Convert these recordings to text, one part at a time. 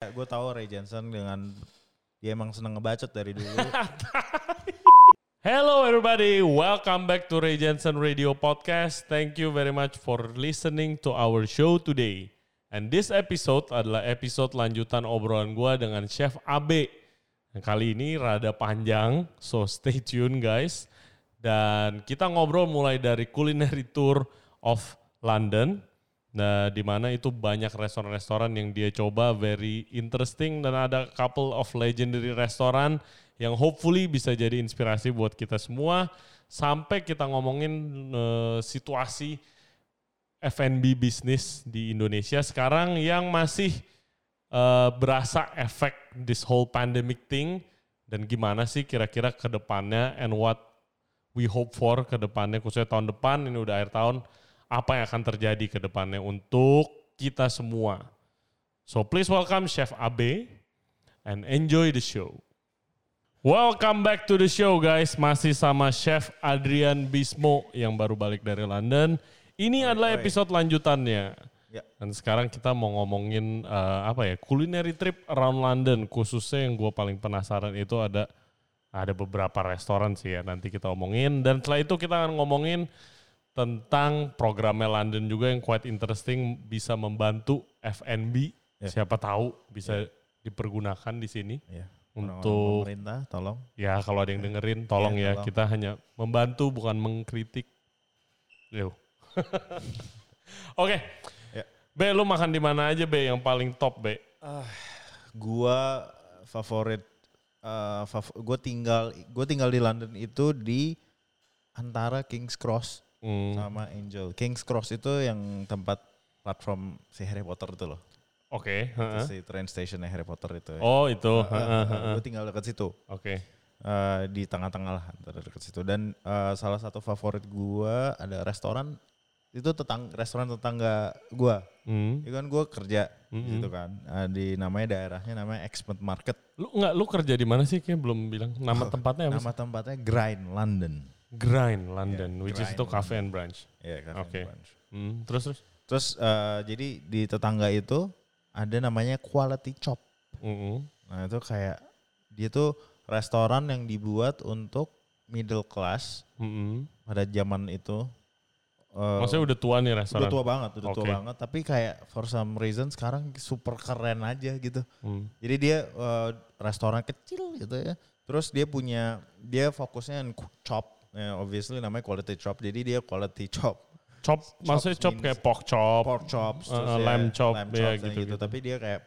Gue tahu Ray Jensen dengan dia emang seneng ngebacot dari dulu. Hello everybody, welcome back to Ray Jensen Radio Podcast. Thank you very much for listening to our show today. And this episode adalah episode lanjutan obrolan gua dengan Chef Abe. Kali ini rada panjang, so stay tune guys. Dan kita ngobrol mulai dari culinary tour of London, Nah, di mana itu banyak restoran-restoran yang dia coba very interesting. Dan ada couple of legendary restoran yang hopefully bisa jadi inspirasi buat kita semua. Sampai kita ngomongin uh, situasi F&B bisnis di Indonesia sekarang yang masih uh, berasa efek this whole pandemic thing. Dan gimana sih kira-kira ke depannya and what we hope for ke depannya khususnya tahun depan ini udah akhir tahun apa yang akan terjadi ke depannya untuk kita semua. So please welcome Chef Abe and enjoy the show. Welcome back to the show guys. Masih sama Chef Adrian Bismo yang baru balik dari London. Ini adalah episode lanjutannya. Ya. Dan sekarang kita mau ngomongin uh, apa ya culinary trip around London khususnya yang gue paling penasaran itu ada ada beberapa restoran sih ya nanti kita omongin dan setelah itu kita akan ngomongin tentang programnya London juga yang quite interesting bisa membantu FNB Ya. siapa tahu bisa dipergunakan di sini ya. untuk pemerintah tolong. ya kalau ada yang dengerin tolong Ya, ya tolong. kita hanya membantu bukan mengkritik. Yo. Oke. Ya. B lu makan di mana aja B yang paling top B? Gua favorit uh, fav- gue tinggal gue tinggal di London itu di antara Kings Cross Hmm, sama Angel. Kings Cross itu yang tempat platform si Harry Potter itu loh. Oke. Heeh. si train station Harry Potter itu. Oh itu. heeh, heeh. gue tinggal dekat situ. Oke. Eh, di tengah-tengah lah antara dekat situ dan eh, salah satu favorit gua ada restoran itu tetang restoran tetangga gua Hmm. itu kan gua kerja di Mm-mm. situ kan Eh, di namanya daerahnya namanya Expert Market Lu nggak lu kerja di mana sih? Kayak belum bilang nama tempatnya apa? sih? nama tempatnya Grind London Grind London, Ya, which is Grind itu cafe and brunch. ya kan Oke. Hmm, terus terus. terus eh, jadi di tetangga itu ada namanya Quality Chop Mm-mm. nah itu kayak dia tuh restoran yang dibuat untuk middle class Mm-mm. pada zaman itu Eh, Maksudnya udah tua nih restoran. Udah tua banget, udah tua Oke. banget. Tapi kayak for some reason sekarang super keren aja gitu. Hmm. Jadi dia eh, restoran kecil gitu ya. Terus dia punya, dia fokusnya yang chop. Ya, obviously namanya quality chop. Jadi dia quality chop. Chop, maksudnya chop kayak pork chop. Pork chops. Uh, uh, ya, lamb chop, lamb ya, chops dan gitu-gitu. gitu. Tapi dia kayak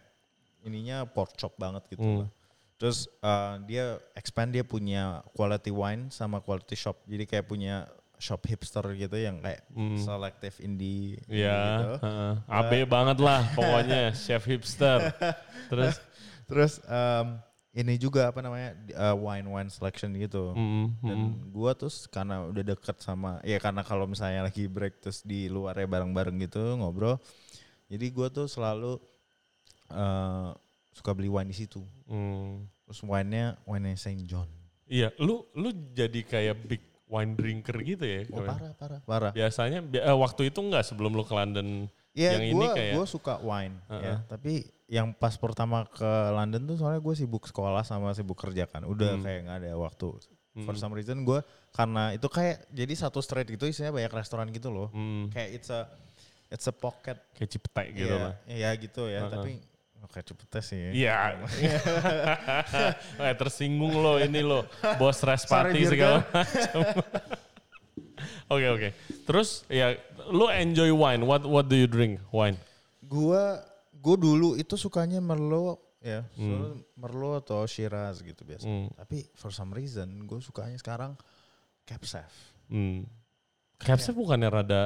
ininya pork chop banget gitu Hmm. lah. Terus eh, dia expand dia punya quality wine sama quality shop. Jadi kayak punya shop hipster gitu yang kayak Hmm. selective indie Iya, gitu. heeh. AB banget lah pokoknya chef hipster. Terus Terus em, ini juga apa namanya wine wine selection gitu. mm, Dan mm, gua tuh karena udah deket sama ya karena kalau misalnya lagi break terus di luar ya bareng-bareng gitu ngobrol. Jadi gua tuh selalu eh, suka beli wine di situ. mm. Terus wine-nya wine Saint John. Iya, lu lu jadi kayak big wine drinker gitu ya? Oh parah parah parah. Biasanya bi- eh, waktu itu enggak sebelum lu ke London. Iya, yang ini gua kayak- gua suka wine ya. Heeh. Tapi yang pas pertama ke London tuh soalnya gue sibuk sekolah sama sibuk kerja kan. Udah Hmm. kayak nggak ada waktu. For Hmm. some reason gue karena itu kayak jadi satu street gitu isinya banyak restoran gitu loh. Hmm, Kayak it's a it's a pocket kayak Cipete gitu Iya, lah. Iya gitu ya. Heeh. Tapi oh, kayak cepet sih. Iya. eh, tersinggung lo ini lo, bos respati segala macam. Oke oke. Terus ya lu enjoy wine. What what do you drink? Wine. Gua gue dulu itu sukanya Merlot ya, Hmm. Merlot atau Shiraz gitu biasa. Hmm. Tapi for some reason gue sukanya sekarang Cab Sav. Hmm. Capsnya bukannya rada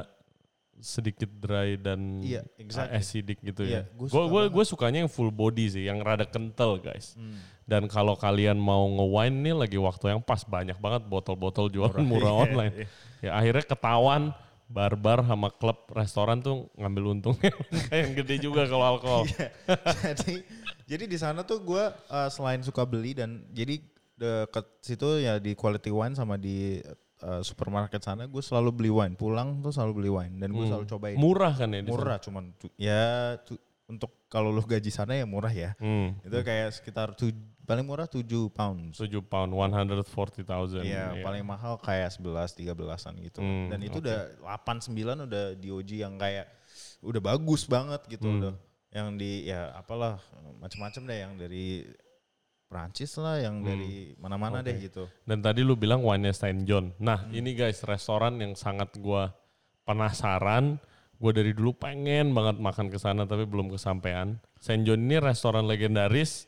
sedikit dry dan Iya, exactly. acidic gitu Iya, ya. gua Gue gue gue sukanya yang full body sih, yang rada kental guys. Hmm. Dan kalau kalian mau nge-wine nih lagi waktu yang pas banyak banget botol-botol jualan murah, Iya, online. iya. Ya akhirnya ketahuan barbar sama klub restoran tuh ngambil untungnya kayak yang gede juga kalau alkohol. Iya. jadi jadi di sana tuh gue selain suka beli dan jadi deket situ ya di quality wine sama di eh, supermarket sana gue selalu beli wine pulang tuh selalu beli wine dan gue Hmm. selalu cobain Murah kan ya murah cuman ya tu- untuk kalau lu gaji sana ya murah ya. Hmm. Itu kayak sekitar tuj- paling murah 7 pounds. 7 pound, 140,000. Iya, paling mahal kayak 11 13-an gitu. Hmm, Dan itu oke. udah 8 9 udah DOG yang kayak udah bagus banget gitu Hmm. udah. Yang di ya apalah macam-macam deh yang dari Prancis lah, yang Hmm. dari mana-mana Oke. deh gitu. Dan tadi lu bilang wine Saint John. Nah, Hmm. ini guys restoran yang sangat gua penasaran. Gue dari dulu pengen banget makan ke sana tapi belum kesampaian. Saint John ini restoran legendaris.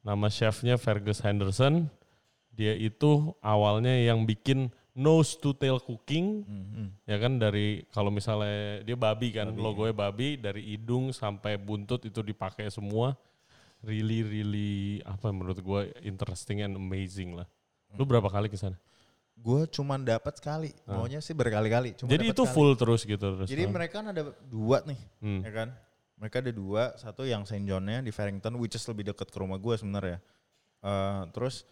Nama chefnya Fergus Henderson. Dia itu awalnya yang bikin nose to tail cooking. Mhm. Ya kan dari kalau misalnya dia babi kan, logonya babi dari hidung sampai buntut itu dipakai semua. Really really apa menurut gue interesting and amazing lah. Lu berapa kali ke sana? Gue cuman dapat sekali, maunya sih berkali-kali. Cuma Ah. Jadi itu sekali. full terus gitu terus. Jadi mereka kan ada dua nih, Hmm. ya kan? Mereka ada dua, satu yang Saint Johnnya di Farrington, which is lebih dekat ke rumah gue sebenarnya. Eh, terus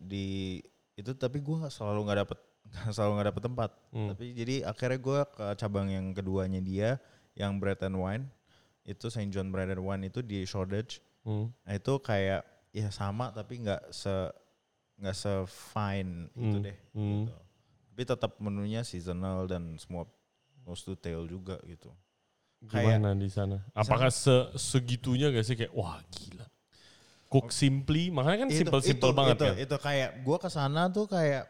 di itu tapi gue nggak selalu nggak dapet selalu nggak dapet tempat. Hmm. Tapi jadi akhirnya gue ke cabang yang keduanya dia, yang Bread and Wine, itu Saint John Bread and Wine itu di Shoreditch. Hmm. Nah itu kayak ya sama tapi nggak se nggak se fine itu Hmm. deh. Hmm. Gitu. Tapi tetap menunya seasonal dan semua nose to tail juga gitu. Kayak- Gimana di sana? Apakah se segitunya gak sih kayak wah gila. Cook simply, makanya kan simple-simple banget itu, kan. Itu kayak gua ke sana tuh kayak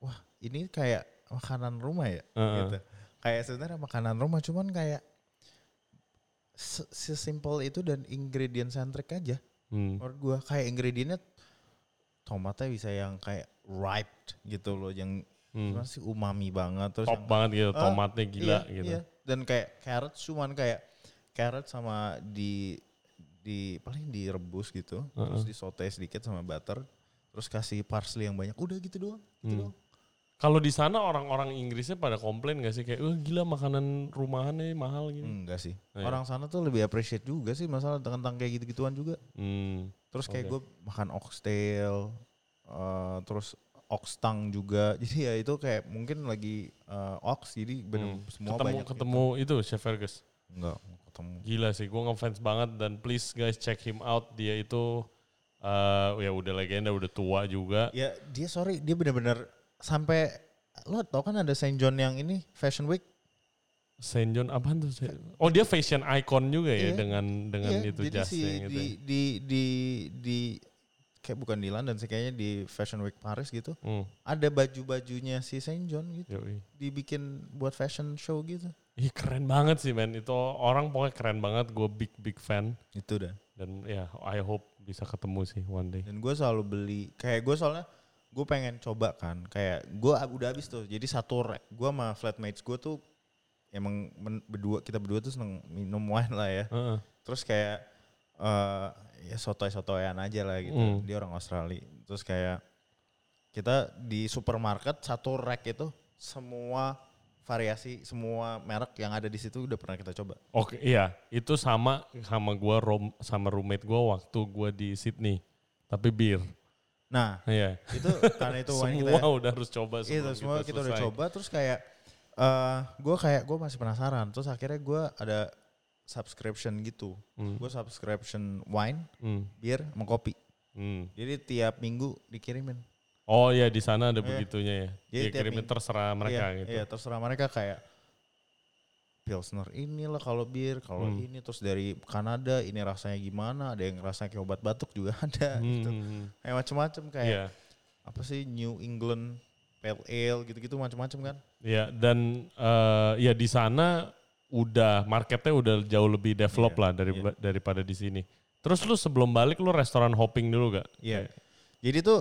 wah, ini kayak makanan rumah ya Heeh. gitu. Kayak sebenarnya makanan rumah cuman kayak se- sesimpel itu dan ingredient centric aja. Hmm. Menurut gua kayak ingredientnya tomatnya bisa yang kayak ripe gitu loh yang Hmm. gimana sih umami banget terus Top yang banget gitu, Ah, tomatnya gila iya, gitu. iya. Dan kayak carrot cuman kayak carrot sama di di paling direbus gitu, terus Heeh. disote sedikit sama butter, terus kasih parsley yang banyak. Udah gitu doang. Gitu Hmm. doang. Kalau di sana orang-orang Inggrisnya pada komplain gak sih kayak, "Wah gila makanan rumahan nih mahal gitu." Enggak sih. Iya. Orang sana tuh lebih appreciate juga sih masalah tentang kayak gitu-gituan juga. Hmm. Terus kayak Oke. gue makan oxtail, eh, terus ox tongue juga. Jadi ya itu kayak mungkin lagi eh, ox jadi bener Hmm. semua ketemu banyak. ketemu itu Chef Fergus. Enggak ketemu. Gila sih, gue ngefans banget dan please guys check him out. Dia itu eh ya udah legenda, udah tua juga. Ya dia sorry dia bener-bener sampai lo tau kan ada Saint John yang ini Fashion Week Saint John apaan tuh? Oh dia fashion icon juga ya Iya. dengan dengan Iya, itu jadi si jasnya gitu. di, ya. di di di kayak bukan di London sih kayaknya di Fashion Week Paris gitu Hmm, ada baju-bajunya si Saint John gitu yoi. dibikin buat fashion show gitu Ih keren banget sih men. Itu orang pokoknya keren banget. Gue big big fan. itu dah Dan ya I hope bisa ketemu sih one day. dan gue selalu beli kayak gue soalnya gue pengen coba kan kayak gue udah habis tuh jadi satu rack gue sama flatmates gue tuh emang men- berdua kita berdua tuh seneng minum wine lah ya Heeh. terus kayak eh ya sotoy-sotoyan aja lah gitu. Hmm. Dia orang Australia. Terus kayak kita di supermarket satu rack itu semua variasi semua merek yang ada di situ udah pernah kita coba. Oke iya itu sama sama gue rom sama roommate gue waktu gue di Sydney. Tapi bir. Nah, Iya. itu karena itu wine kita Semua ya, udah harus coba itu sebelum semua kita, udah selesai. coba terus kayak eh gue kayak gue masih penasaran. Terus akhirnya gue ada subscription gitu. Hmm. Gue subscription wine, Hmm. bir, sama kopi. Hmm. Jadi tiap minggu dikirimin. Oh iya di sana ada Iya. begitunya ya. Jadi Dia tiap kirimin minggu- terserah mereka iya, gitu. Iya, terserah mereka kayak Pilsner inilah kalau bir, kalau Hmm. ini terus dari Kanada ini rasanya gimana, ada yang rasanya kayak obat batuk juga ada Hmm, gitu. hmm, hmm. Kayak macem-macem kayak Iya. apa sih New England Pale Ale gitu-gitu macem-macem kan. Iya dan eh, ya di sana udah marketnya udah jauh lebih develop Iya, lah dari iya. daripada di sini. Terus lu sebelum balik lu restoran hopping dulu gak? Iya. Jadi tuh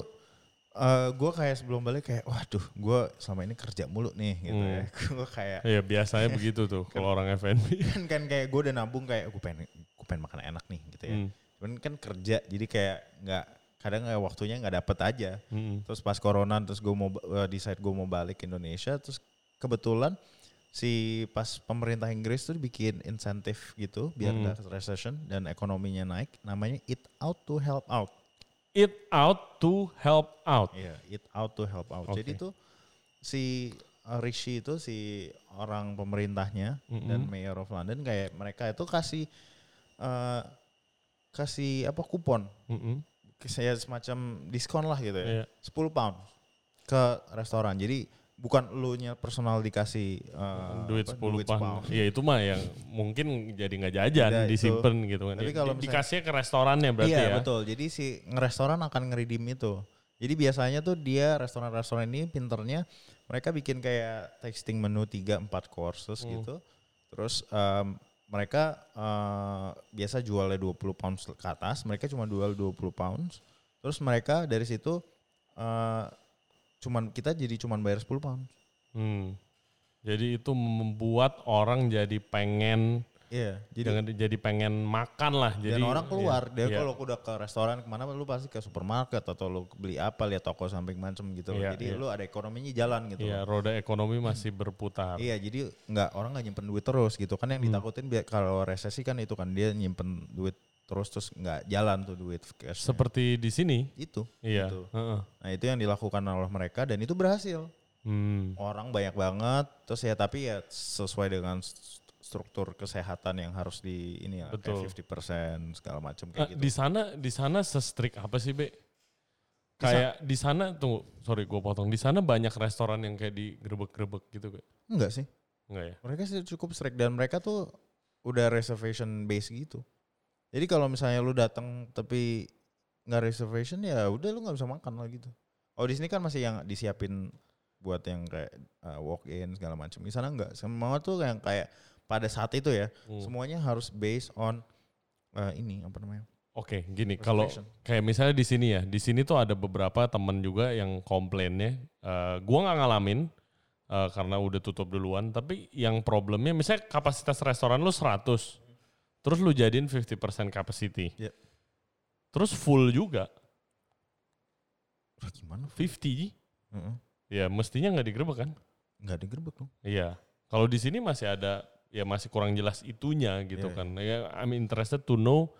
eh gue kayak sebelum balik kayak waduh gue selama ini kerja mulu nih gitu Hmm. ya. gue kayak Iya biasanya begitu tuh kalau orang F&B. kan kan kayak gue udah nabung kayak gue pengen gue pengen makan enak nih gitu ya. Hmm, Cuman kan kerja jadi kayak nggak kadang kayak waktunya nggak dapet aja. hmm, Terus pas corona terus gue mau uh, decide gue mau balik ke Indonesia terus kebetulan si pas pemerintah Inggris tuh bikin insentif gitu biar Hmm. recession dan ekonominya naik namanya eat out to help out. Eat out to help out. Iya, eat out to help out. Oke. Jadi tuh si uh, Rishi itu si orang pemerintahnya Mm-mm. dan Mayor of London kayak mereka itu kasih eh, kasih apa kupon Mm-mm. saya semacam diskon lah gitu ya Iya. 10 pound ke restoran jadi bukan lu nya personal dikasih eh, duit apa, 10 duit pound. Iya itu mah yang mungkin jadi nggak jajan itu. disimpan gitu kan. Tapi kalau di- misalnya- dikasihnya ke restorannya berarti iya ya. betul jadi si restoran akan ngeridim itu jadi biasanya tuh dia restoran-restoran ini pinternya mereka bikin kayak tasting menu 3 4 courses Hmm. gitu terus em, mereka eh, biasa jualnya 20 pounds ke atas mereka cuma jual 20 pounds terus mereka dari situ eh, cuman kita jadi cuman bayar 10 pounds Hmm. Jadi itu membuat orang jadi pengen iya jadi jangan jadi pengen makan lah. Jadi dan orang keluar iya, dia iya. kalau udah ke restoran ke mana lu pasti ke supermarket atau lu beli apa lihat toko samping macem gitu loh. Iya, jadi iya. lu ada ekonominya jalan gitu Iya, loh. roda ekonomi masih berputar. iya jadi nggak orang nggak nyimpen duit terus gitu kan yang Hmm. ditakutin biar kalau resesi kan itu kan dia nyimpen duit terus terus nggak jalan tuh duit cash Seperti di sini. itu Iya. gitu. heeh. nah itu yang dilakukan oleh mereka dan itu berhasil Hmm. orang banyak banget terus ya tapi ya sesuai dengan st- struktur kesehatan yang harus di ini ya Betul. kayak 50% segala macam kayak gitu Di sana di sana se-strict apa sih, Be? Kayak di sana tunggu, sorry gue potong. Di sana banyak restoran yang kayak digerebek-gerebek gitu, Be. enggak sih Enggak ya? mereka sih cukup strict dan mereka tuh udah reservation base gitu. Jadi kalau misalnya lu datang tapi nggak reservation ya udah lu nggak bisa makan lah gitu. Oh di sini kan masih yang disiapin buat yang kayak uh, walk in segala macam. Di sana enggak. Semua tuh yang kayak pada saat itu ya Hmm. semuanya harus based on uh, ini apa namanya? Oke, gini kalau kayak misalnya di sini ya, di sini tuh ada beberapa temen juga yang komplainnya, eh gua nggak ngalamin eh, karena udah tutup duluan, tapi yang problemnya misalnya kapasitas restoran lu 100, terus lu jadiin 50% capacity, Iya. terus full juga, Wah, gimana? 50, Heeh. ya mestinya nggak digerebek kan? Nggak digerebek dong. Iya, kalau di sini masih ada, ya masih kurang jelas itunya gitu Iya, kan. Ya, I'm interested to know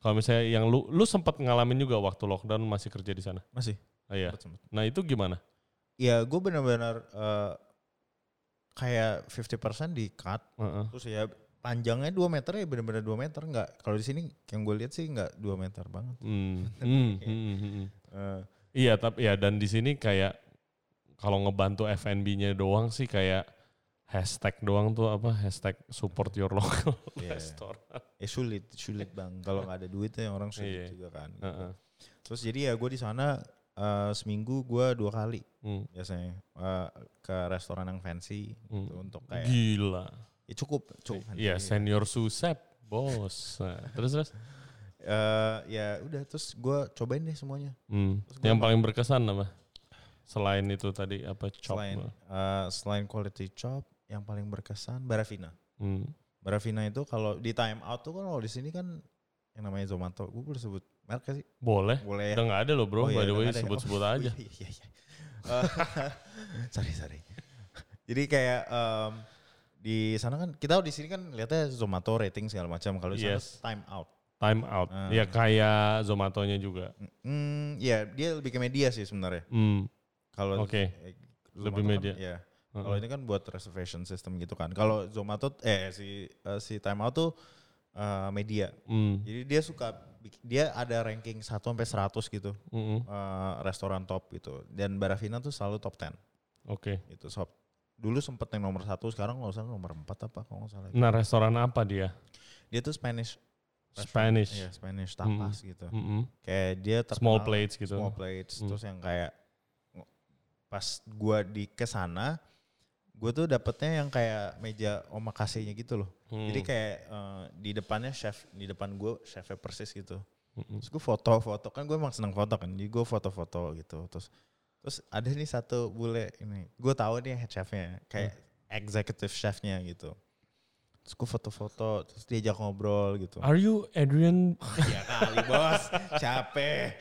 kalau misalnya yang lu, lu sempat ngalamin juga waktu lockdown masih kerja di sana. Masih. Ah, iya. Sempet, sempet. Nah itu gimana? Ya gue benar-benar uh, kayak 50% di cut Heeh. Terus ya panjangnya 2 meter ya bener-bener 2 meter enggak. Kalau di sini yang gue lihat sih enggak 2 meter banget. Hmm, hmm, hmm, hmm, hmm. Eh, Iya, tapi ya dan di sini kayak kalau ngebantu F&B-nya doang sih kayak hashtag doang tuh apa hashtag support your local Iya. restaurant. ya sulit, sulit bang. Kalau nggak ada duitnya orang sulit Iya. juga kan. Heeh. Terus jadi ya gue di sana eh, seminggu gue dua kali Hmm, biasanya eh, ke restoran yang fancy hmm. gitu, untuk kayak Gila. Ya cukup, cukup. fancy. Iya, senior susep, bos. Nah, terus terus. Eh, ya udah terus gue cobain deh semuanya. Hmm. Yang paling berkesan apa? Selain itu tadi apa chop? Selain eh, selain quality chop, yang paling berkesan Barafina. Hmm. Barafina itu kalau di time out tuh kan kalau di sini kan yang namanya Zomato, gue boleh sebut merek sih? Boleh. Boleh ya. Udah nggak ada loh bro, Oh iya, by the way ya. sebut-sebut Oh, aja. Iya, iya, iya. Sorry, sorry. Jadi kayak em, di sana kan kita di sini kan lihatnya Zomato rating segala macam. Kalau di sana Yes. time out. Time out. Ah. Ya kayak Zomatonya juga. Hmm, ya dia lebih ke media sih sebenarnya. Hmm. Kalau Oke. eh, Lebih Zomato media. Kan, ya. Heeh. Kalau ini kan buat reservation system gitu kan. Kalau Zomato eh si eh, si time out tuh eh, media. Hmm. Jadi dia suka dia ada ranking 1 sampai 100 gitu. Mm-mm. eh, restoran top gitu. Dan Barafina tuh selalu top 10 Oke. itu sob dulu sempet yang nomor satu sekarang nggak usah nomor empat apa kalau nggak salah Nah restoran apa dia? dia tuh Spanish. Spanish. Iya, Spanish tapas gitu Mm-mm. kayak dia terkenal Small plates gitu. small plates Hmm. terus yang kayak pas gua di ke sana gue tuh dapetnya yang kayak meja omakase-nya gitu loh Hmm. jadi kayak eh, di depannya chef di depan gue chefnya persis gitu Mm-mm. terus gue foto-foto kan gue emang seneng foto kan jadi gue foto-foto gitu terus terus ada nih satu bule ini gue tahu nih head chefnya kayak executive chefnya gitu. Terus gue foto-foto terus diajak ngobrol gitu. Are you Adrian? ya kali bos. Capek.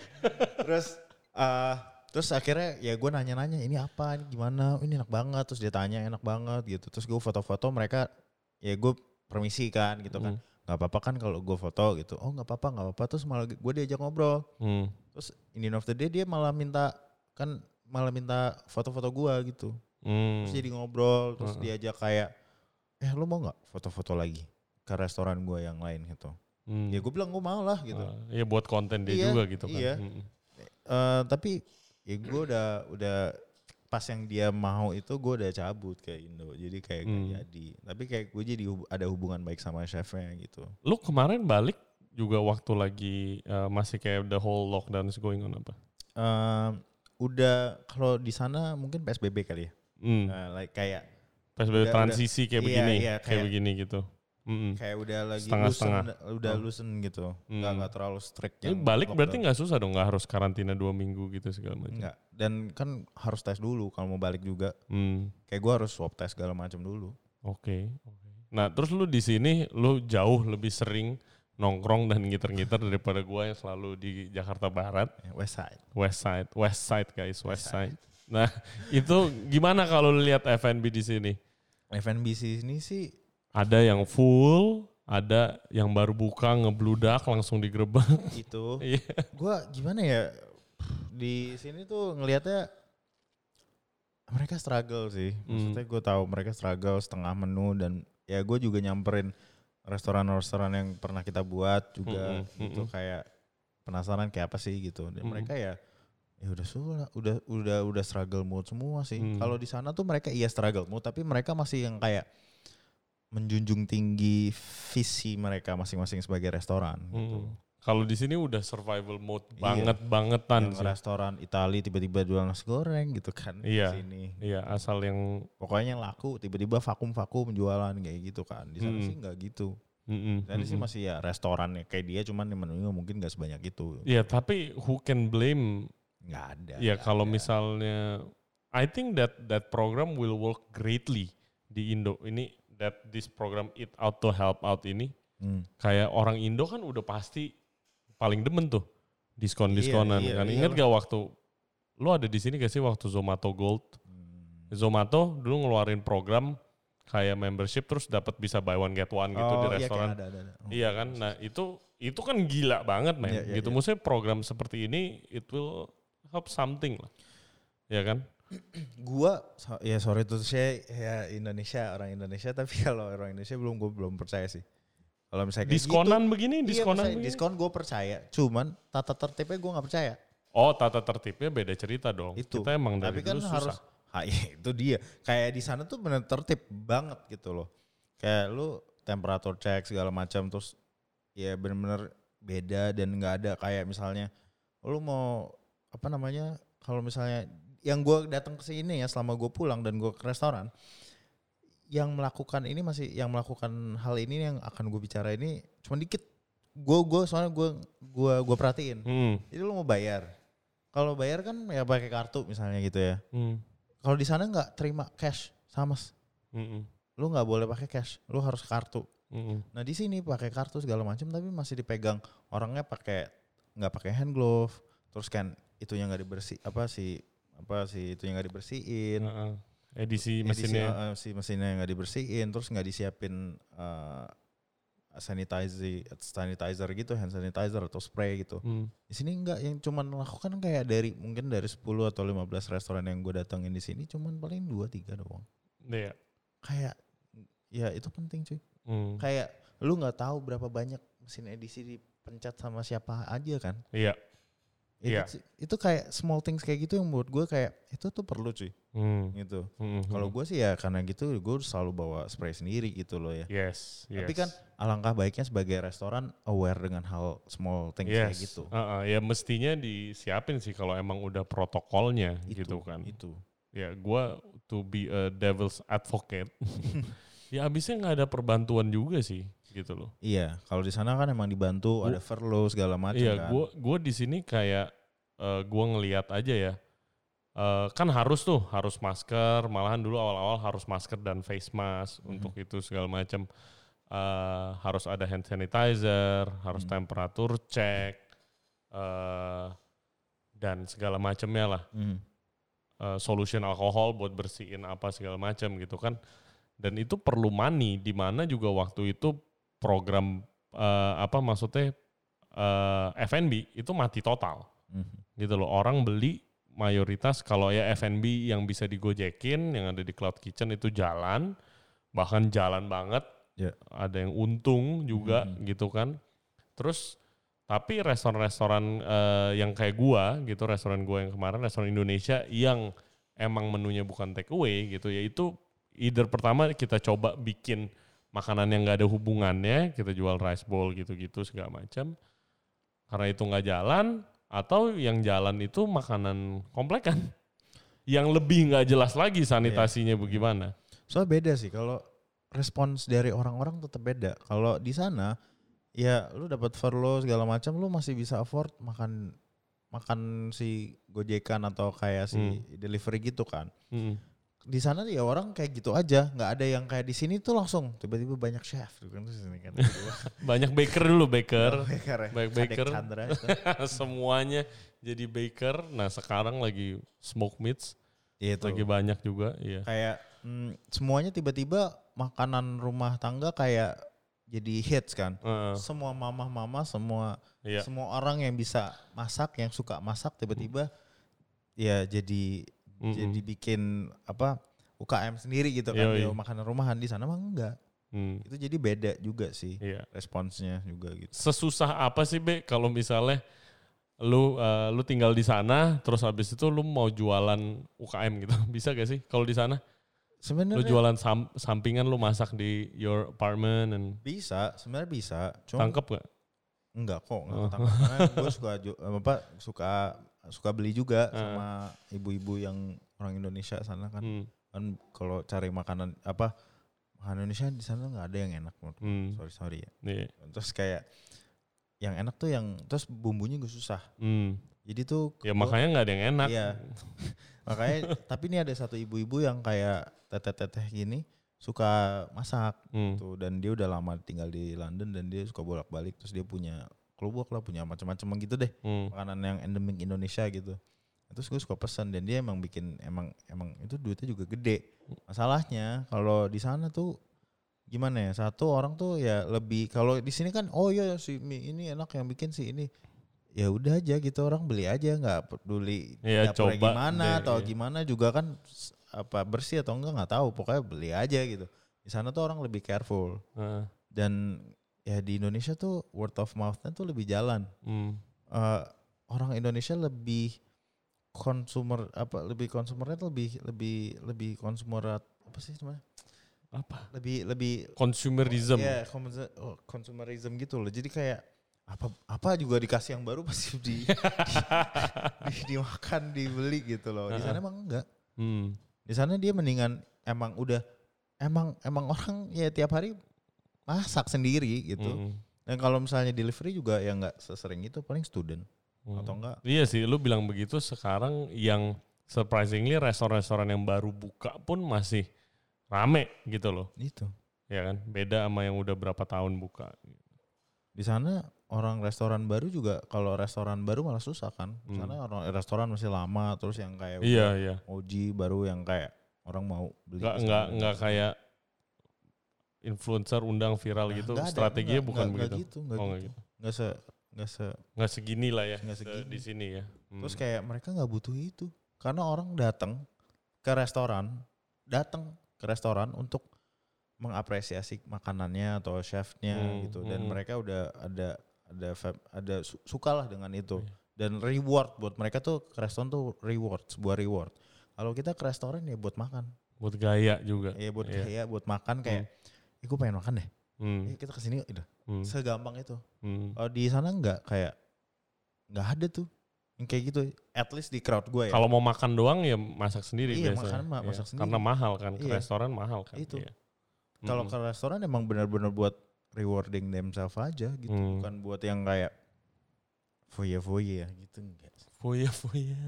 Terus eh terus akhirnya ya gue nanya-nanya ini apa? Ini gimana? Ini enak banget. Terus dia tanya enak banget gitu. Terus gue foto-foto mereka ya gue permisi kan gitu kan. Hmm. nggak apa-apa kan kalau gue foto gitu. Oh nggak apa-apa nggak apa-apa. Terus malah gue diajak ngobrol. Hmm. terus in the end of the day dia malah minta kan malah minta foto-foto gua gitu Hmm. terus jadi ngobrol terus Heeh. diajak kayak eh lu mau nggak foto-foto lagi ke restoran gua yang lain gitu Hmm. Ya gue bilang gue mau lah gitu. Ah, ya buat konten dia Iya, juga gitu kan. iya. Mm. Eh, tapi ya gue udah udah pas yang dia mau itu gue udah cabut ke Indo. Jadi kayak gak Hmm. jadi. Tapi kayak gue jadi hub- ada hubungan baik sama chefnya gitu. Lu kemarin balik juga waktu lagi eh, masih kayak the whole lockdown is going on apa? Eh, udah kalau di sana mungkin PSBB kali ya. Hmm. Eh, like kayak PSBB udah- transisi kayak iya, begini, iya, kayak kayak- begini gitu. Mm-mm. kayak udah lagi Setengah-setengah. loosen, udah Oh. loosen gitu. Nggak Hmm. nggak terlalu strict Ini balik berarti nggak susah dong, nggak harus karantina dua minggu gitu segala macam. Enggak. Dan kan harus tes dulu kalau mau balik juga. Hmm. Kayak gue harus swab tes segala macam dulu. Oke. oke. Nah terus lu di sini lu jauh lebih sering nongkrong dan ngiter-ngiter daripada gua yang selalu di Jakarta Barat, Ya, West Side. West Side, West Side guys, West West Side. Nah itu gimana kalau lihat F&B di sini? FNB ini sih Ada yang full, ada yang baru buka ngebludak langsung digerebek. itu. Iya. gue gimana ya di sini tuh ngelihatnya mereka struggle sih. Hmm. Maksudnya gue tahu mereka struggle setengah menu dan ya gue juga nyamperin restoran-restoran yang pernah kita buat juga Mm-mm, gitu mm-mm. kayak penasaran kayak apa sih gitu. Dan Mm-mm. mereka ya ya udah sulah, udah udah udah struggle mood semua sih. Hmm. Kalau di sana tuh mereka iya struggle mood tapi mereka masih yang kayak menjunjung tinggi visi mereka masing-masing sebagai restoran gitu. Hmm. Kalau di sini udah survival mode Iya. banget bangetan yang sih. restoran Itali tiba-tiba jual nasi goreng gitu kan Iya. di sini. Iya asal yang Pokoknya yang laku tiba-tiba vakum-vakum jualan kayak gitu kan. Di sana Hmm. sih nggak gitu. Mm-mm, Di sana sih masih ya restoran ya kayak dia cuman yang menunya mungkin nggak sebanyak itu. Iya tapi who can blame Nggak ada. ya nggak kalau ada. misalnya I think that that program will work greatly di Indo ini that this program it out to help out ini Hmm. kayak orang Indo kan udah pasti paling demen tuh diskon diskonan Iya, iya, kan iya ingat gak waktu lu ada di sini gak sih waktu Zomato Gold Hmm. Zomato dulu ngeluarin program kayak membership terus dapat bisa buy one get one gitu di Oh, iya, restoran kayak ada, ada, ada. Oh. Iya kan, nah itu itu kan gila banget men. Iya, iya, gitu, iya. maksudnya program seperti ini it will help something lah, ya kan? Gua ya sorry tuh saya ya Indonesia orang Indonesia tapi kalau orang Indonesia belum gue belum percaya sih. Kalau misalnya kayak Diskonan gitu, begini, iya, diskonan misalnya begini. diskon gue percaya. Cuman tata tertibnya gue nggak percaya. Oh tata tertibnya beda cerita dong. Itu. Kita emang dari Tapi kan dulu harus susah. Ha, iya, itu dia. Kayak di sana tuh bener tertib banget gitu loh. Kayak lu temperatur cek segala macam terus ya bener-bener beda dan nggak ada kayak misalnya lu mau apa namanya kalau misalnya yang gue datang ke sini ya selama gue pulang dan gue ke restoran yang melakukan ini masih yang melakukan hal ini yang akan gue bicara ini cuma dikit. Gue gue soalnya gue gue gue perhatiin. Hmm, jadi lu mau bayar. Kalau bayar kan ya pakai kartu misalnya gitu ya. Hmm, kalau di sana nggak terima cash sama, hmm, lu nggak boleh pakai cash, lu harus kartu. hmm. Nah di sini pakai kartu segala macam, tapi masih dipegang orangnya pakai nggak pakai hand glove, terus kan itu yang nggak dibersih apa sih apa sih itu yang nggak dibersihin, Heeh. Edisi Edisi, mesinnya. uh, uh, si mesinnya nggak dibersihin, terus nggak disiapin uh, sanitizer sanitizer gitu, hand sanitizer atau spray gitu. Hmm. Di sini enggak yang cuman melakukan kayak dari mungkin dari 10 atau 15 restoran yang gue datengin di sini cuman paling 2 3 doang. Iya. Kayak ya itu penting cuy. Hmm. Kayak lu nggak tahu berapa banyak mesin edisi dipencet sama siapa aja kan. Iya. Itu, Iya. sih- itu kayak small things kayak gitu yang buat gue kayak itu tuh perlu cuy Hmm. gitu. Hmm. Kalau gue sih ya karena gitu gue selalu bawa spray sendiri gitu loh ya. Yes, yes. Tapi kan alangkah baiknya sebagai restoran aware dengan hal small things kayak yes. gitu. Heeh, ya mestinya disiapin sih kalau emang udah protokolnya Itu, gitu kan. Itu. ya gua to be a devil's advocate ya abisnya nggak ada perbantuan juga sih gitu loh Iya, kalau di sana kan emang dibantu Gua- ada furlough segala macam iya kan. gua gua di sini kayak eh, gua ngeliat aja ya Eh, kan harus tuh harus masker malahan dulu awal-awal harus masker dan face mask Mhm. untuk itu segala macam Eh, harus ada hand sanitizer harus Mhm. temperatur cek eh, dan segala macamnya lah Hmm. uh, solution alkohol buat bersihin apa segala macam gitu kan dan itu perlu money di mana juga waktu itu program uh, apa maksudnya uh, F&B itu mati total Mhm. gitu loh orang beli mayoritas kalau ya F&B yang bisa digojekin yang ada di cloud kitchen itu jalan bahkan jalan banget Ya. ada yang untung juga Mhm. gitu kan terus tapi restoran-restoran eh, yang kayak gua gitu, restoran gua yang kemarin restoran Indonesia yang emang menunya bukan take away gitu, yaitu either pertama kita coba bikin makanan yang nggak ada hubungannya, kita jual rice bowl gitu-gitu segala macam. Karena itu nggak jalan, atau yang jalan itu makanan komplekan yang lebih nggak jelas lagi sanitasinya bagaimana. Soalnya beda sih kalau respons dari orang-orang tetap beda. Kalau di sana ya lu dapat furlough segala macam lu masih bisa afford makan makan si gojekan atau kayak si Hmm. delivery gitu kan. Mm. Di sana ya orang kayak gitu aja, nggak ada yang kayak di sini tuh langsung tiba-tiba banyak chef gitu kan kan. Banyak baker dulu baker, baker ya. Kadek baker. Chandra semuanya jadi baker. Nah sekarang lagi smoke meats, Iya itu. lagi banyak juga. Iya. Kayak mm, semuanya tiba-tiba makanan rumah tangga kayak jadi hits kan. Heeh, Semua mama-mama, semua iya. semua orang yang bisa masak, yang suka masak tiba-tiba ya jadi Mm-mm. jadi bikin apa UKM sendiri gitu kan Yoi. makanan rumahan di sana mah enggak. Hmm, Itu jadi beda juga sih iya. responsnya juga gitu. Sesusah apa sih be kalau misalnya lu eh, lu tinggal di sana, terus habis itu lu mau jualan UKM gitu, bisa gak sih? Kalau di sana, lu Sebenarnya jualan sam- sampingan, lu masak di your apartment, and bisa, sebenarnya bisa. Cuma tangkep gak? enggak kok, enggak Oh. gue suka apa suka suka beli juga Ah. sama ibu-ibu yang orang Indonesia sana kan. Hmm, Kan kalau cari makanan apa makanan Indonesia di sana nggak ada yang enak menurut hmm, Sorry sorry ya. iya. Terus kayak yang enak tuh yang terus bumbunya gue susah. Hmm. Jadi tuh Ya gua- makanya nggak ada yang enak. Iya. Makanya tapi ini ada satu ibu-ibu yang kayak teteh-teteh gini suka masak Hmm. tuh dan dia udah lama tinggal di London dan dia suka bolak-balik terus dia punya kelubuk lah punya macam-macam gitu deh Hmm. makanan yang endemik Indonesia gitu. Terus gue suka pesan dan dia emang bikin emang emang itu duitnya juga gede. Masalahnya kalau di sana tuh gimana ya satu orang tuh ya lebih kalau di sini kan oh iya si mie ini enak yang bikin si ini ya udah aja gitu orang beli aja nggak peduli dapurnya coba gimana deh, atau iya. gimana juga kan apa bersih atau enggak nggak tahu pokoknya beli aja gitu di sana tuh orang lebih careful Heeh. dan ya di Indonesia tuh word of mouth-nya tuh lebih jalan Hmm. Eh, orang Indonesia lebih konsumer apa lebih konsumernya tuh lebih lebih lebih konsumer apa sih namanya Apa? lebih lebih Consumerism. ya consumerism gitu loh jadi kayak apa apa juga dikasih yang baru pasti di, di, dimakan dibeli gitu loh di sana emang enggak Hmm. di sana dia mendingan emang udah emang emang orang ya tiap hari masak sendiri gitu Hmm. dan kalau misalnya delivery juga ya nggak sesering itu paling student Hmm. atau enggak Iya sih, lu bilang begitu sekarang yang surprisingly restoran-restoran yang baru buka pun masih rame gitu loh. itu Ya kan? Beda sama yang udah berapa tahun buka. di sana orang restoran baru juga kalau restoran baru malah susah kan di Hmm. sana orang restoran masih lama terus yang kayak Iya, iya. OG baru yang kayak orang mau beli Enggak enggak enggak kayak influencer undang viral Nah, gitu. ada, Strateginya nggak- bukan nggak- nggak begitu. gitu nggak Oh, gitu gitu. nggak se nggak se Nggak segini lah ya. Se- segini. Di sini ya. Hmm. terus kayak mereka nggak butuh itu karena orang datang ke restoran datang ke restoran untuk mengapresiasi makanannya atau chefnya Hmm, gitu dan hmm. mereka udah ada ada ada su- sukalah dengan itu Iya. dan reward buat mereka tuh ke restoran tuh reward sebuah reward kalau kita ke restoran ya buat makan buat gaya juga. ya buat Iya. kayak buat makan kayak eh gue pengen makan deh Hmm. eh, kita ke sini udah Hmm. segampang itu Hmm. kalau di sana nggak kayak nggak ada tuh yang kayak gitu at least di crowd gue ya Kalau mau makan doang ya masak sendiri Iya, biasanya. makan ma- Iya, masak sendiri. Karena mahal kan, ke Iya. restoran mahal kan. Itu. Iya. kalau Mm-mm. ke restoran emang benar-benar buat rewarding themselves aja gitu Hmm. bukan buat yang kayak foya foya gitu enggak Foya foya.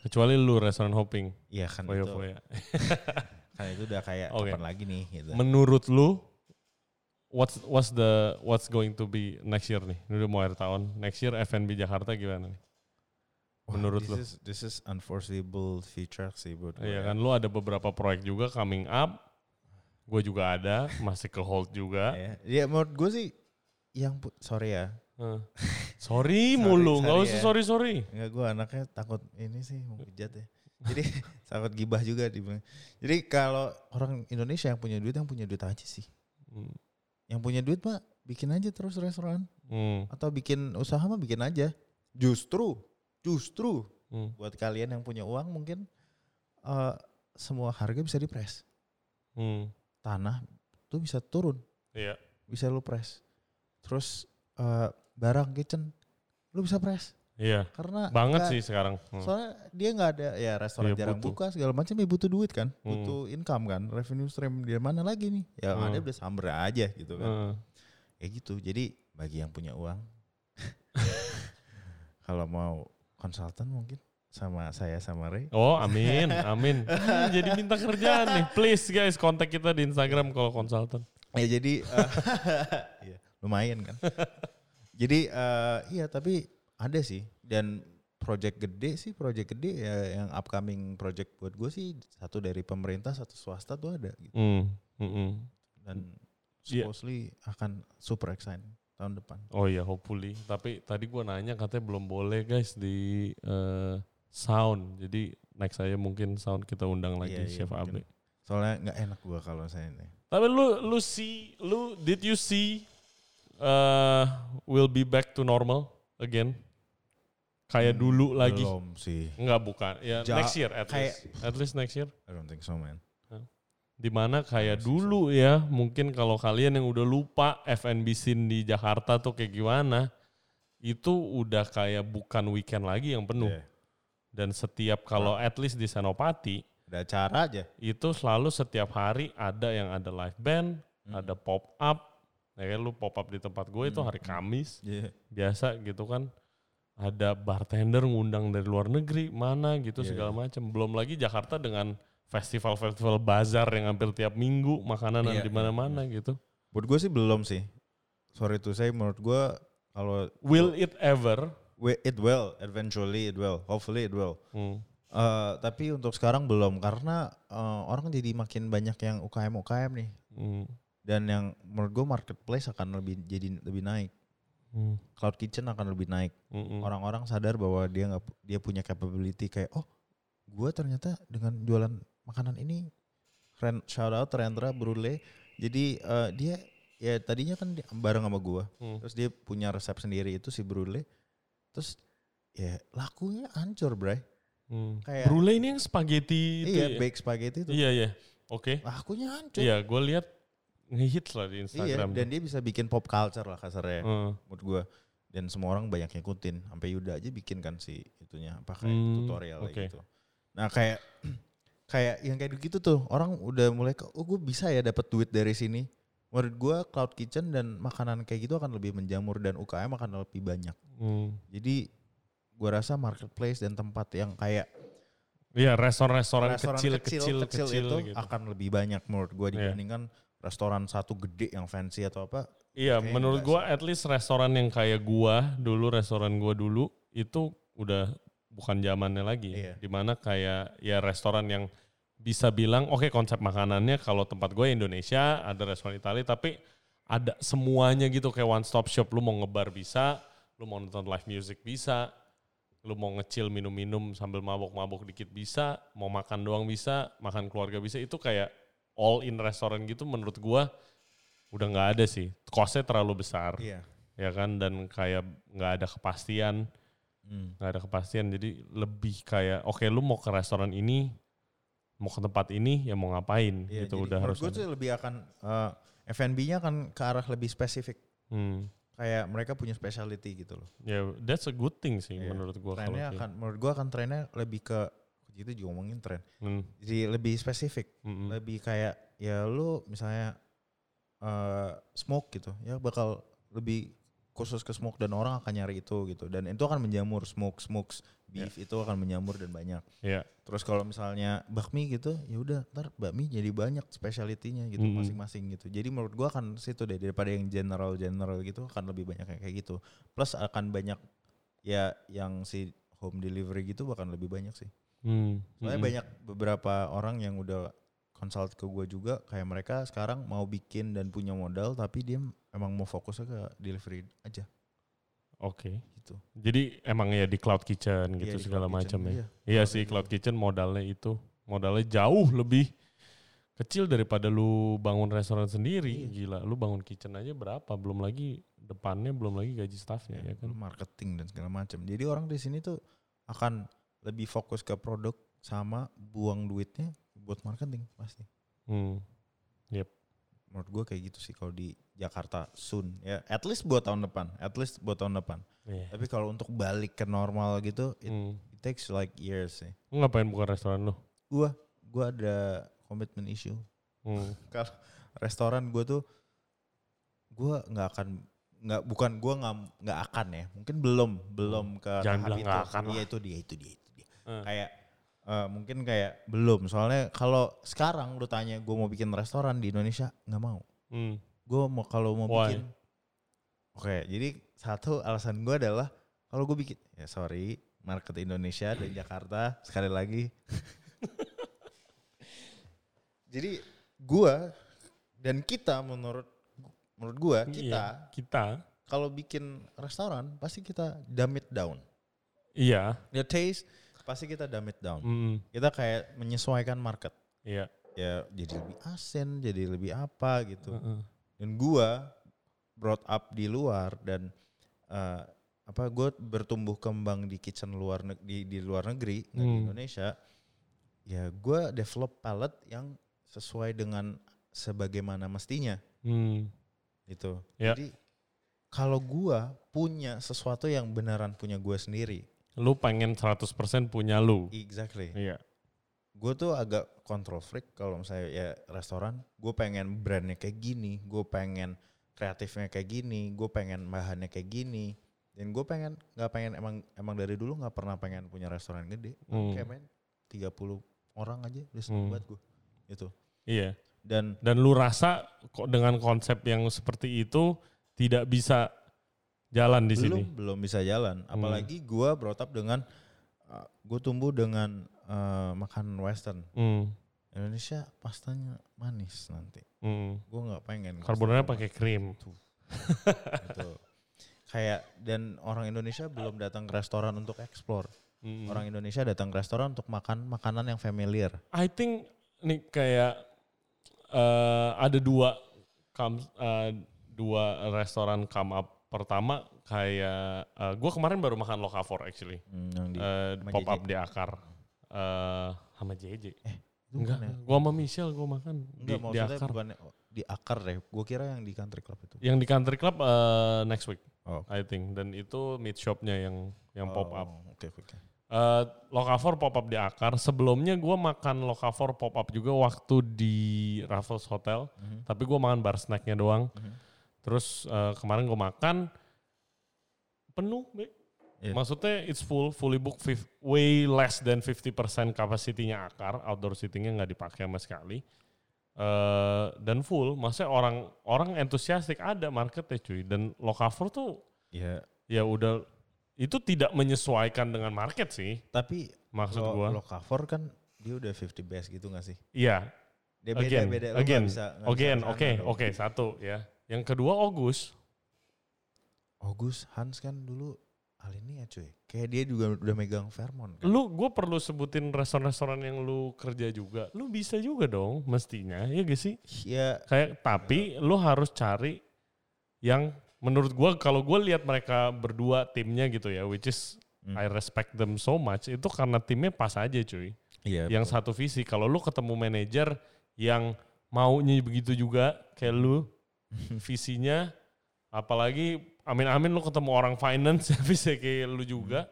Kecuali lu restoran hopping, iya kan foya itu foya. kan itu udah kayak Oke. kapan lagi nih gitu Menurut lu, what's what's the what's going to be next year nih? Ini udah mau akhir tahun. Next year F&B Jakarta gimana nih? Wah, menurut this lu? is, this is unforeseeable future sih buat Iya kan, lu ada beberapa proyek juga coming up. Gue juga ada, masih ke hold juga. ya. ya menurut gue sih yang sorry ya Heh. Sorry Sorry, mulu, nggak usah ya. sorry sorry. Enggak gue anaknya takut ini sih mau ya. Jadi takut gibah juga di Jadi kalau orang Indonesia yang punya duit yang punya duit aja sih. Hmm. Yang punya duit mah bikin aja terus restoran Hmm. atau bikin usaha mah bikin aja. Justru, justru Hmm. buat kalian yang punya uang mungkin eh, semua harga bisa dipres. Hmm. Tanah tuh bisa turun, Iya. bisa lu press. Terus eh, barang kitchen lu bisa press Iya. karena Banget nggak- sih sekarang. Hmm. Soalnya dia nggak ada ya restoran Iya, jarang butuh. buka segala macam ya butuh duit kan, Hmm. butuh income kan, revenue stream di mana lagi nih? Ya Hmm. ada udah samber aja gitu kan. Hmm. Ya gitu. Jadi bagi yang punya uang kalau mau konsultan mungkin sama saya sama Ray. Oh amin, amin. Jadi minta kerjaan nih. Please guys, kontak kita di Instagram kalau konsultan. Ya jadi iya, lumayan kan. jadi eh, iya tapi ada sih dan project gede sih, project gede ya yang upcoming project buat gue sih satu dari pemerintah, satu swasta tuh ada gitu. Hmm. hmm, hmm. Dan Iya. supposedly akan super exciting tahun depan. Oh iya, hopefully. Tapi tadi gua nanya katanya belum boleh guys di eh, sound. Jadi next saya mungkin sound kita undang lagi Iya, iya, Chef mungkin. Abe. Soalnya nggak enak gue kalau saya ini. Tapi lu lu see lu did you see uh, will be back to normal again? Kayak Hmm, dulu lagi. Belum sih. Enggak bukan. Ya Ja- next year at kayak- least. At least next year. I don't think so man. Di mana kayak dulu ya, mungkin kalau kalian yang udah lupa F&B scene di Jakarta tuh kayak gimana, itu udah kayak bukan weekend lagi yang penuh. Iya. Dan setiap kalau at least di Senopati, Ada cara aja. itu selalu setiap hari ada yang ada live band, Hmm. ada pop up. Ya kan lu pop up di tempat gue itu Hmm. hari Kamis, Iya. biasa gitu kan. Ada bartender ngundang dari luar negeri, mana gitu Iya, segala iya. macam. Belum lagi Jakarta dengan festival-festival bazar yang hampir tiap minggu, makanan Iya, di mana-mana gitu. Buat gue sih belum sih. Sorry tuh saya menurut gue kalau Will it ever? it will eventually it will hopefully it will. Hmm. Eh, tapi untuk sekarang belum karena eh, orang jadi makin banyak yang UKM UKM nih Hmm. dan yang menurut gue marketplace akan lebih jadi lebih naik. Hmm. Cloud kitchen akan lebih naik. Hmm. Orang-orang sadar bahwa dia nggak dia punya capability kayak oh gue ternyata dengan jualan makanan ini Ren, shout out Rendra Brule. Jadi eh, dia ya tadinya kan bareng sama gue. Hmm. Terus dia punya resep sendiri itu si Brule. Terus ya lakunya hancur, Bray. Hmm. Kayak- Brulee ini yang spaghetti itu iya, ya? bake spaghetti itu. Iya, iya. Oke. Lakunya hancur. Iya, gue lihat ngehits lah di Iya, Instagram. dan dia bisa bikin pop culture lah kasarnya Hmm. menurut gue. Dan semua orang banyak ngikutin. Sampai Yuda aja bikin kan si itunya apa kayak Hmm, tutorial oke. gitu. Nah kayak kayak yang kayak gitu tuh orang udah mulai ke oh gue bisa ya dapat duit dari sini. Menurut gue cloud kitchen dan makanan kayak gitu akan lebih menjamur dan UKM akan lebih banyak. Hmm. Jadi gue rasa marketplace dan tempat yang kayak Iya, restoran-restoran restoran kecil, kecil, kecil, itu gitu. akan lebih banyak menurut gue Iya. dibandingkan restoran satu gede yang fancy atau apa. Iya, Kayaknya menurut gua at least restoran yang kayak gua dulu, restoran gua dulu itu udah bukan zamannya lagi. Iya. Di mana kayak ya restoran yang bisa bilang oke konsep makanannya kalau tempat gue Indonesia ada restoran Italia tapi ada semuanya gitu kayak one stop shop lu mau ngebar bisa lu mau nonton live music bisa lu mau ngecil minum-minum sambil mabok-mabok dikit bisa mau makan doang bisa makan keluarga bisa itu kayak all in restoran gitu menurut gua udah nggak ada sih costnya terlalu besar Iya. ya kan dan kayak nggak ada kepastian Hmm. nggak ada kepastian jadi lebih kayak oke lu mau ke restoran ini mau ke tempat ini ya mau ngapain Iya, gitu udah harus gue tuh lebih akan eh, F&B-nya akan ke arah lebih spesifik. Hmm. Kayak mereka punya specialty gitu loh. ya that's a good thing sih Iya. menurut gua kalau Trennya kayak- akan menurut gue akan trennya lebih ke itu juga ngomongin tren. Hmm, Jadi lebih spesifik, hmm, lebih kayak ya lu misalnya eh smoke gitu, ya bakal lebih khusus ke smoke dan orang akan nyari itu gitu dan itu akan menjamur smoke smokes beef itu akan menjamur dan banyak. Iya. Terus kalau misalnya bakmi gitu, ya udah ntar bakmi jadi banyak speciality-nya gitu Mm-mm. masing-masing gitu. Jadi menurut gua akan situ deh daripada yang general general gitu akan lebih banyak yang kayak gitu. Plus akan banyak ya yang si home delivery gitu bahkan lebih banyak sih. Hmm, Soalnya hmm. banyak beberapa orang yang udah consult ke gua juga kayak mereka sekarang mau bikin dan punya modal tapi dia emang mau fokusnya ke delivery aja Oke. gitu. Jadi emang ya di cloud kitchen gitu Iya, segala macam ya. iya. Iya Cloud sih kitchen. cloud kitchen modalnya itu modalnya jauh lebih kecil daripada lu bangun restoran sendiri. Iya. Gila, lu bangun kitchen aja berapa? Belum lagi depannya, belum lagi gaji staffnya ya kan. Belum marketing dan segala macam. Jadi orang di sini tuh akan lebih fokus ke produk sama buang duitnya buat marketing pasti. Hmm. Menurut gue kayak gitu sih kalau di Jakarta soon ya. At least buat tahun depan, at least buat tahun depan. Iya. Tapi kalau untuk balik ke normal gitu, it, Hmm. it takes like years sih. Lu ngapain buka restoran lu? Gua, gua ada commitment issue. Hmm. Kalau restoran gue tuh, gua nggak akan nggak bukan gua nggak nggak akan ya. Mungkin belum belum ke Jangan tahap bilang itu. nggak akan Iya itu dia itu dia Eh. Kayak eh, mungkin kayak belum. Soalnya kalau sekarang lu tanya gue mau bikin restoran di Indonesia nggak mau. Hmm. Gue mau kalau mau Why? bikin. Oke, jadi satu alasan gue adalah kalau gue bikin ya sorry market Indonesia dan Jakarta sekali lagi. jadi gue dan kita menurut menurut gue kita Iya, kita. kalau bikin restoran pasti kita dumb it down. Iya. The taste pasti kita dumb it down. Hmm. Kita kayak menyesuaikan market. Iya. Ya jadi lebih asin, jadi lebih apa gitu. Heeh. dan gua brought up di luar dan eh, apa gue bertumbuh kembang di kitchen luar neg- di di luar negeri nggak di Hmm. Indonesia ya gua develop palette yang sesuai dengan sebagaimana mestinya Hmm. gitu Ya. jadi kalau gua punya sesuatu yang beneran punya gua sendiri Lu pengen 100% punya lu. exactly Iya. gue tuh agak control freak kalau misalnya ya restoran gue pengen brandnya kayak gini gue pengen kreatifnya kayak gini gue pengen bahannya kayak gini dan gue pengen nggak pengen emang emang dari dulu nggak pernah pengen punya restoran gede Hmm. kayak main 30 orang aja udah seneng Hmm. banget gue itu Iya. dan Dan lu rasa kok dengan konsep yang seperti itu tidak bisa jalan di belum sini. belum bisa jalan Hmm. apalagi gue brought up dengan gue tumbuh dengan uh, makan western Hmm. Indonesia pastanya manis nanti Hmm. gue nggak pengen Karbonara pasta pakai krim. gitu. Kayak dan orang Indonesia belum datang ke restoran untuk explore. Hmm. Orang Indonesia datang ke restoran untuk makan makanan yang familiar. I think nih kayak eh, ada dua come, eh, dua restoran come up. Pertama kayak gue kemarin baru makan Lokavor actually. Hmm, di Eh, sama pop up JJ. di akar. Eh sama JJ. itu Enggak, ya? gua sama Michelle gua makan di, Enggak, di maksudnya akar. bukan di akar deh. Gue kira yang di country club itu. Yang di country club eh, next week, Oh. I think. Dan itu meat shopnya yang yang pop up. Oh, oke. oke. Eh, Lokavor pop up di akar. Sebelumnya gua makan Lokavor pop up juga waktu di Raffles Hotel. Mhm. Tapi gua makan bar snacknya doang. Mhm. Terus eh, kemarin gua makan penuh, Be. Iya. Maksudnya it's full, fully booked, fif- way less than 50% capacity-nya akar, outdoor seatingnya nggak dipakai sama sekali. Eh dan full, maksudnya orang orang entusiastik ada marketnya cuy. Dan Lokavor tuh Ya, ya udah itu tidak menyesuaikan dengan market sih tapi maksud lo, gua. lo cover kan dia udah 50 best gitu gak sih? Iya, Dia beda again, beda. Again, bisa, again, ke sana oke, dong. oke, satu ya. Yang kedua August, August Hans kan dulu Alinia cuy. Kayak dia juga udah megang Fairmont kan. lu gue perlu sebutin restoran-restoran yang lu kerja juga. Lu bisa juga dong mestinya, ya gak sih? Ya Kayak tapi lu harus cari yang menurut gua kalau gue lihat mereka berdua timnya gitu ya, which is Hmm. I respect them so much itu karena timnya pas aja cuy. Iya. yang betul. satu visi. Kalau lu ketemu manajer yang maunya begitu juga kayak lu visinya apalagi amin-amin lu ketemu orang finance yang bisa kayak lu juga.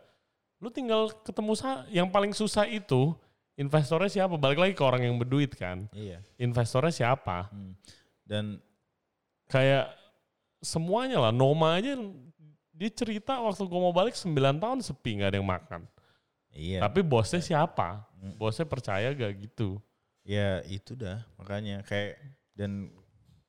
Lu tinggal ketemu sa yang paling susah itu investornya siapa? Balik lagi ke orang yang berduit kan. Iya. Investornya siapa? Hmm. Dan Kayak semuanya lah. Noma aja dia cerita waktu gua mau balik 9 tahun sepi nggak ada yang makan. iya. Tapi bosnya siapa? Hmm. Bosnya percaya gak gitu? ya itu dah makanya kayak dan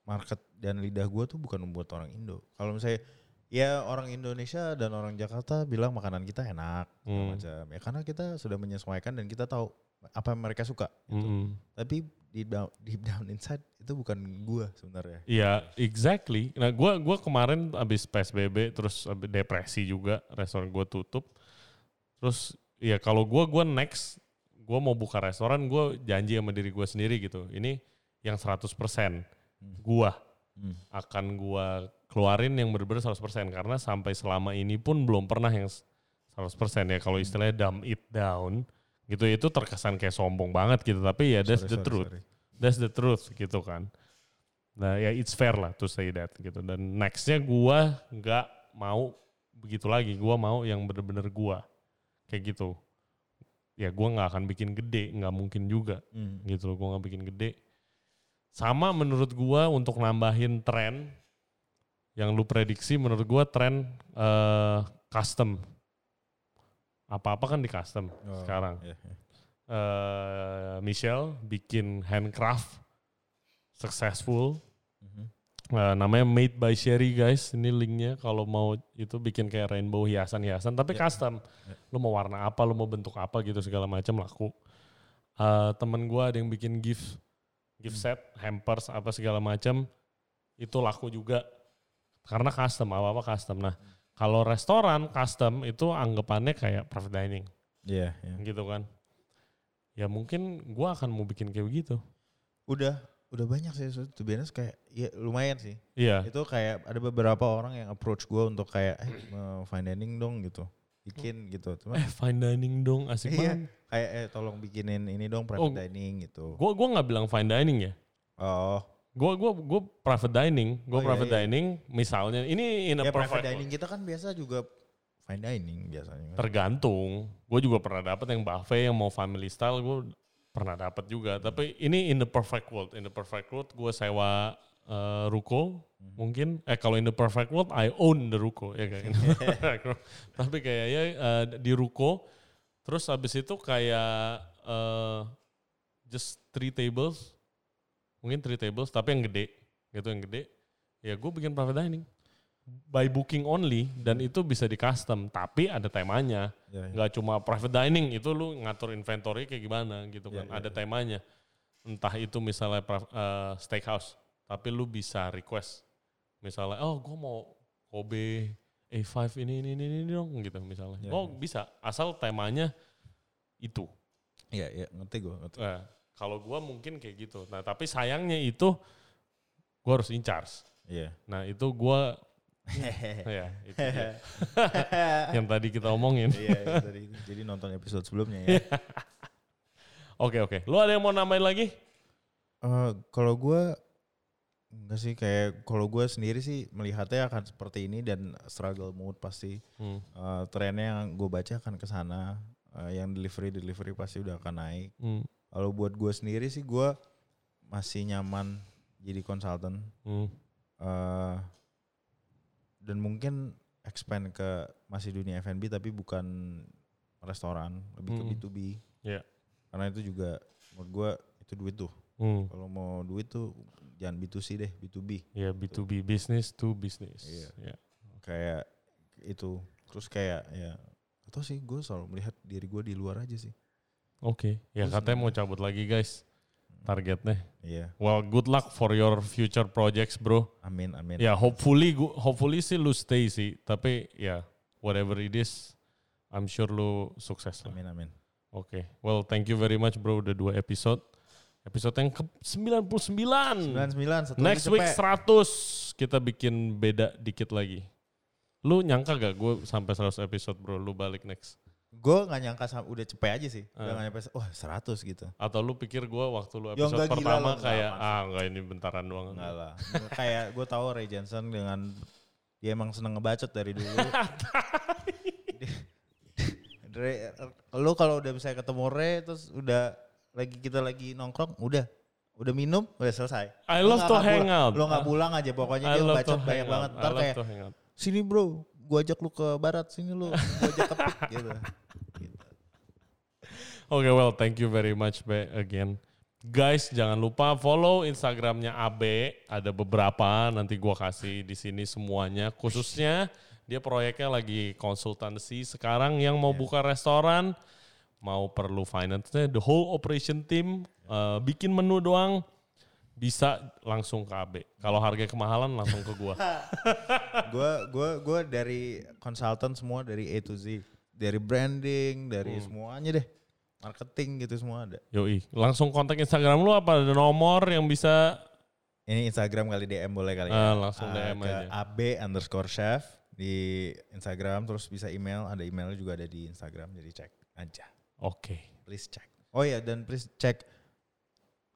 market dan lidah gua tuh bukan membuat orang Indo. Kalau misalnya ya orang Indonesia dan orang Jakarta bilang makanan kita enak Hmm. macam. Ya karena kita sudah menyesuaikan dan kita tahu apa yang mereka suka. gitu. Mm-mm. Tapi deep down, deep down inside itu bukan gua sebenarnya. Iya, exactly. Nah, gua gua kemarin abis PSBB terus abis depresi juga, restoran gua tutup. Terus ya kalau gua gua next gua mau buka restoran, gua janji sama diri gua sendiri gitu. Ini yang 100%. Gua Hmm. akan gua keluarin yang bener-bener 100% karena sampai selama ini pun belum pernah yang 100% ya. Kalau istilahnya dumb it down gitu itu terkesan kayak sombong banget gitu. Tapi ya that's Sorry, the sorry, truth. sorry. that's the truth gitu kan. Nah ya it's fair lah to say that gitu. Dan nextnya gua nggak mau begitu lagi. Gua mau yang bener-bener gua. Kayak gitu. Ya gua nggak akan bikin gede. Nggak mungkin juga Hmm. gitu loh. Gua nggak bikin gede sama menurut gua untuk nambahin tren yang lu prediksi menurut gua tren eh, custom. Apa-apa kan di custom Oh, sekarang. iya, eh Michelle bikin handcraft successful. Eh, namanya Made by Sherry guys. Ini linknya. Kalau mau itu bikin kayak rainbow hiasan-hiasan tapi Ya. custom. Ya. lu mau warna apa lu mau bentuk apa gitu segala macam laku. Eh temen gua ada yang bikin gift gift set hampers apa segala macam itu laku juga karena custom apa apa custom nah kalau restoran custom itu anggapannya kayak private dining Iya, iya. gitu kan ya mungkin gua akan mau bikin kayak begitu Udah, udah banyak sih. Be honest, kayak ya lumayan sih. iya Itu kayak ada beberapa orang yang approach gue untuk kayak eh, fine dining dong gitu. Bikin gitu. Cuma eh fine dining dong asik Iya. banget kayak eh tolong bikinin ini dong private Oh. dining gitu. gua gua nggak bilang fine dining ya Oh, Gue gua gua private dining, gue Oh, iya, private iya. dining misalnya ini in a ya private dining kita kan biasa juga fine dining biasanya. tergantung. Gue juga pernah dapat yang buffet yang mau family style gue pernah dapat juga. Tapi ini in the perfect world, in the perfect world gue sewa eh, ruko Hmm. mungkin. Eh kalau in the perfect world I own the ruko ya kayak gitu. Tapi kayaknya eh, di ruko terus habis itu kayak eh, just three tables mungkin three tables tapi yang gede gitu yang gede ya gue bikin private dining by booking only dan itu bisa di custom tapi ada temanya Ya, ya. nggak cuma private dining itu lu ngatur inventory kayak gimana gitu Iya, kan iya, ada iya. temanya entah itu misalnya eh, steakhouse tapi lu bisa request misalnya oh gue mau Kobe A5 ini ini ini, ini dong gitu misalnya Iya, oh iya. bisa asal temanya itu Iya, iya, ngerti gue. Ngerti. Nah, kalau gua mungkin kayak gitu. Nah, tapi sayangnya itu gua harus in charge. Iya. Nah, itu gua ya itu yang tadi kita omongin. Iya, tadi. Jadi nonton episode sebelumnya ya. Oke, oke. Lu ada yang mau nambahin lagi? Eh, kalau gue enggak sih kayak kalau gue sendiri sih melihatnya akan seperti ini dan struggle mood pasti Hmm. Eh, trennya yang gue baca akan ke sana Eh, yang delivery delivery pasti udah akan naik Hmm. kalau buat gue sendiri sih gue masih nyaman jadi konsultan Hmm. eh dan mungkin expand ke masih dunia F&B tapi bukan restoran lebih ke Hmm. B2B Iya. karena itu juga menurut gue itu duit tuh Hmm. kalau mau duit tuh jangan B2C deh B2B Ya B2B business to business. Iya. Ya. kayak itu terus kayak ya atau sih gue selalu melihat diri gue di luar aja sih Oke. Ya Terus katanya mau cabut lagi guys. Targetnya. iya Well, good luck for your future projects, bro. amin amin Ya hopefully gu- hopefully sih lu stay sih. Tapi ya whatever it is, I'm sure lu sukses lah. amin amin Oke. Well, thank you very much bro udah dua episode. Episode yang ke 99. 99 satu Next week cepet. 100 kita bikin beda dikit lagi. Lu nyangka gak gue sampai 100 episode bro lu balik next? gue gak nyangka udah cepet aja sih udah Ah. gak nyampe wah 100 gitu Atau lu pikir gue waktu lu episode gila pertama kayak ah enggak ini bentaran doang. enggak lah kayak gue tahu Ray Jensen dengan dia emang seneng ngebacot dari dulu Ray, lu kalau udah bisa ketemu Ray terus udah lagi kita lagi nongkrong udah udah minum udah selesai I love nggak to hang pulang- out. lu nggak pulang aja pokoknya I dia to banyak banget out. I ntar love kayak to hang out. sini bro gua ajak lu ke barat sini lu gua ajak ke pik gitu Gitu. Oke, well, thank you very much Be again. Guys, jangan lupa follow Instagramnya AB. Ada beberapa nanti gua kasih di sini semuanya. Khususnya dia proyeknya lagi konsultansi sekarang yang mau Iya. buka restoran, mau perlu finance-nya, the whole operation team eh, bikin menu doang bisa langsung ke AB. Kalau harga kemahalan langsung ke gua. gua gua gua dari konsultan semua dari A to Z dari branding dari Hmm. semuanya deh marketing gitu semua ada. Yoi. Langsung kontak Instagram lu apa ada nomor yang bisa Ini Instagram kali DM boleh kali Ah, ya. langsung Ah, DM ke aja. AB underscore chef di Instagram terus bisa email ada emailnya juga ada di Instagram jadi cek aja Oke. please cek oh ya dan please cek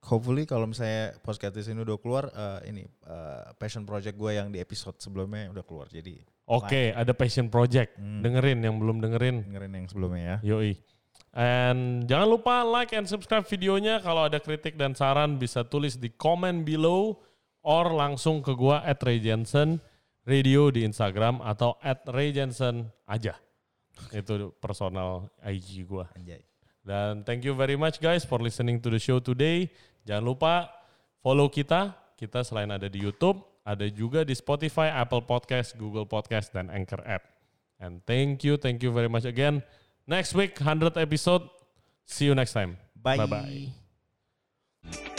hopefully kalau misalnya podcast ini udah keluar eh, ini eh, passion project gue yang di episode sebelumnya udah keluar jadi Oke, ada passion project. Hmm. Dengerin yang belum dengerin. dengerin yang sebelumnya ya Yoi. And jangan lupa like and subscribe videonya. Kalau ada kritik dan saran bisa tulis di comment below or langsung ke gua at Ray Jensen Radio di Instagram atau at Ray Jensen aja. Itu personal IG gua. anjay Dan thank you very much guys for listening to the show today. Jangan lupa follow kita. Kita selain ada di YouTube, ada juga di Spotify, Apple Podcast, Google Podcast, dan Anchor app. And thank you, thank you very much again. Next week, 100 episode. See you next time. Bye. Bye-bye.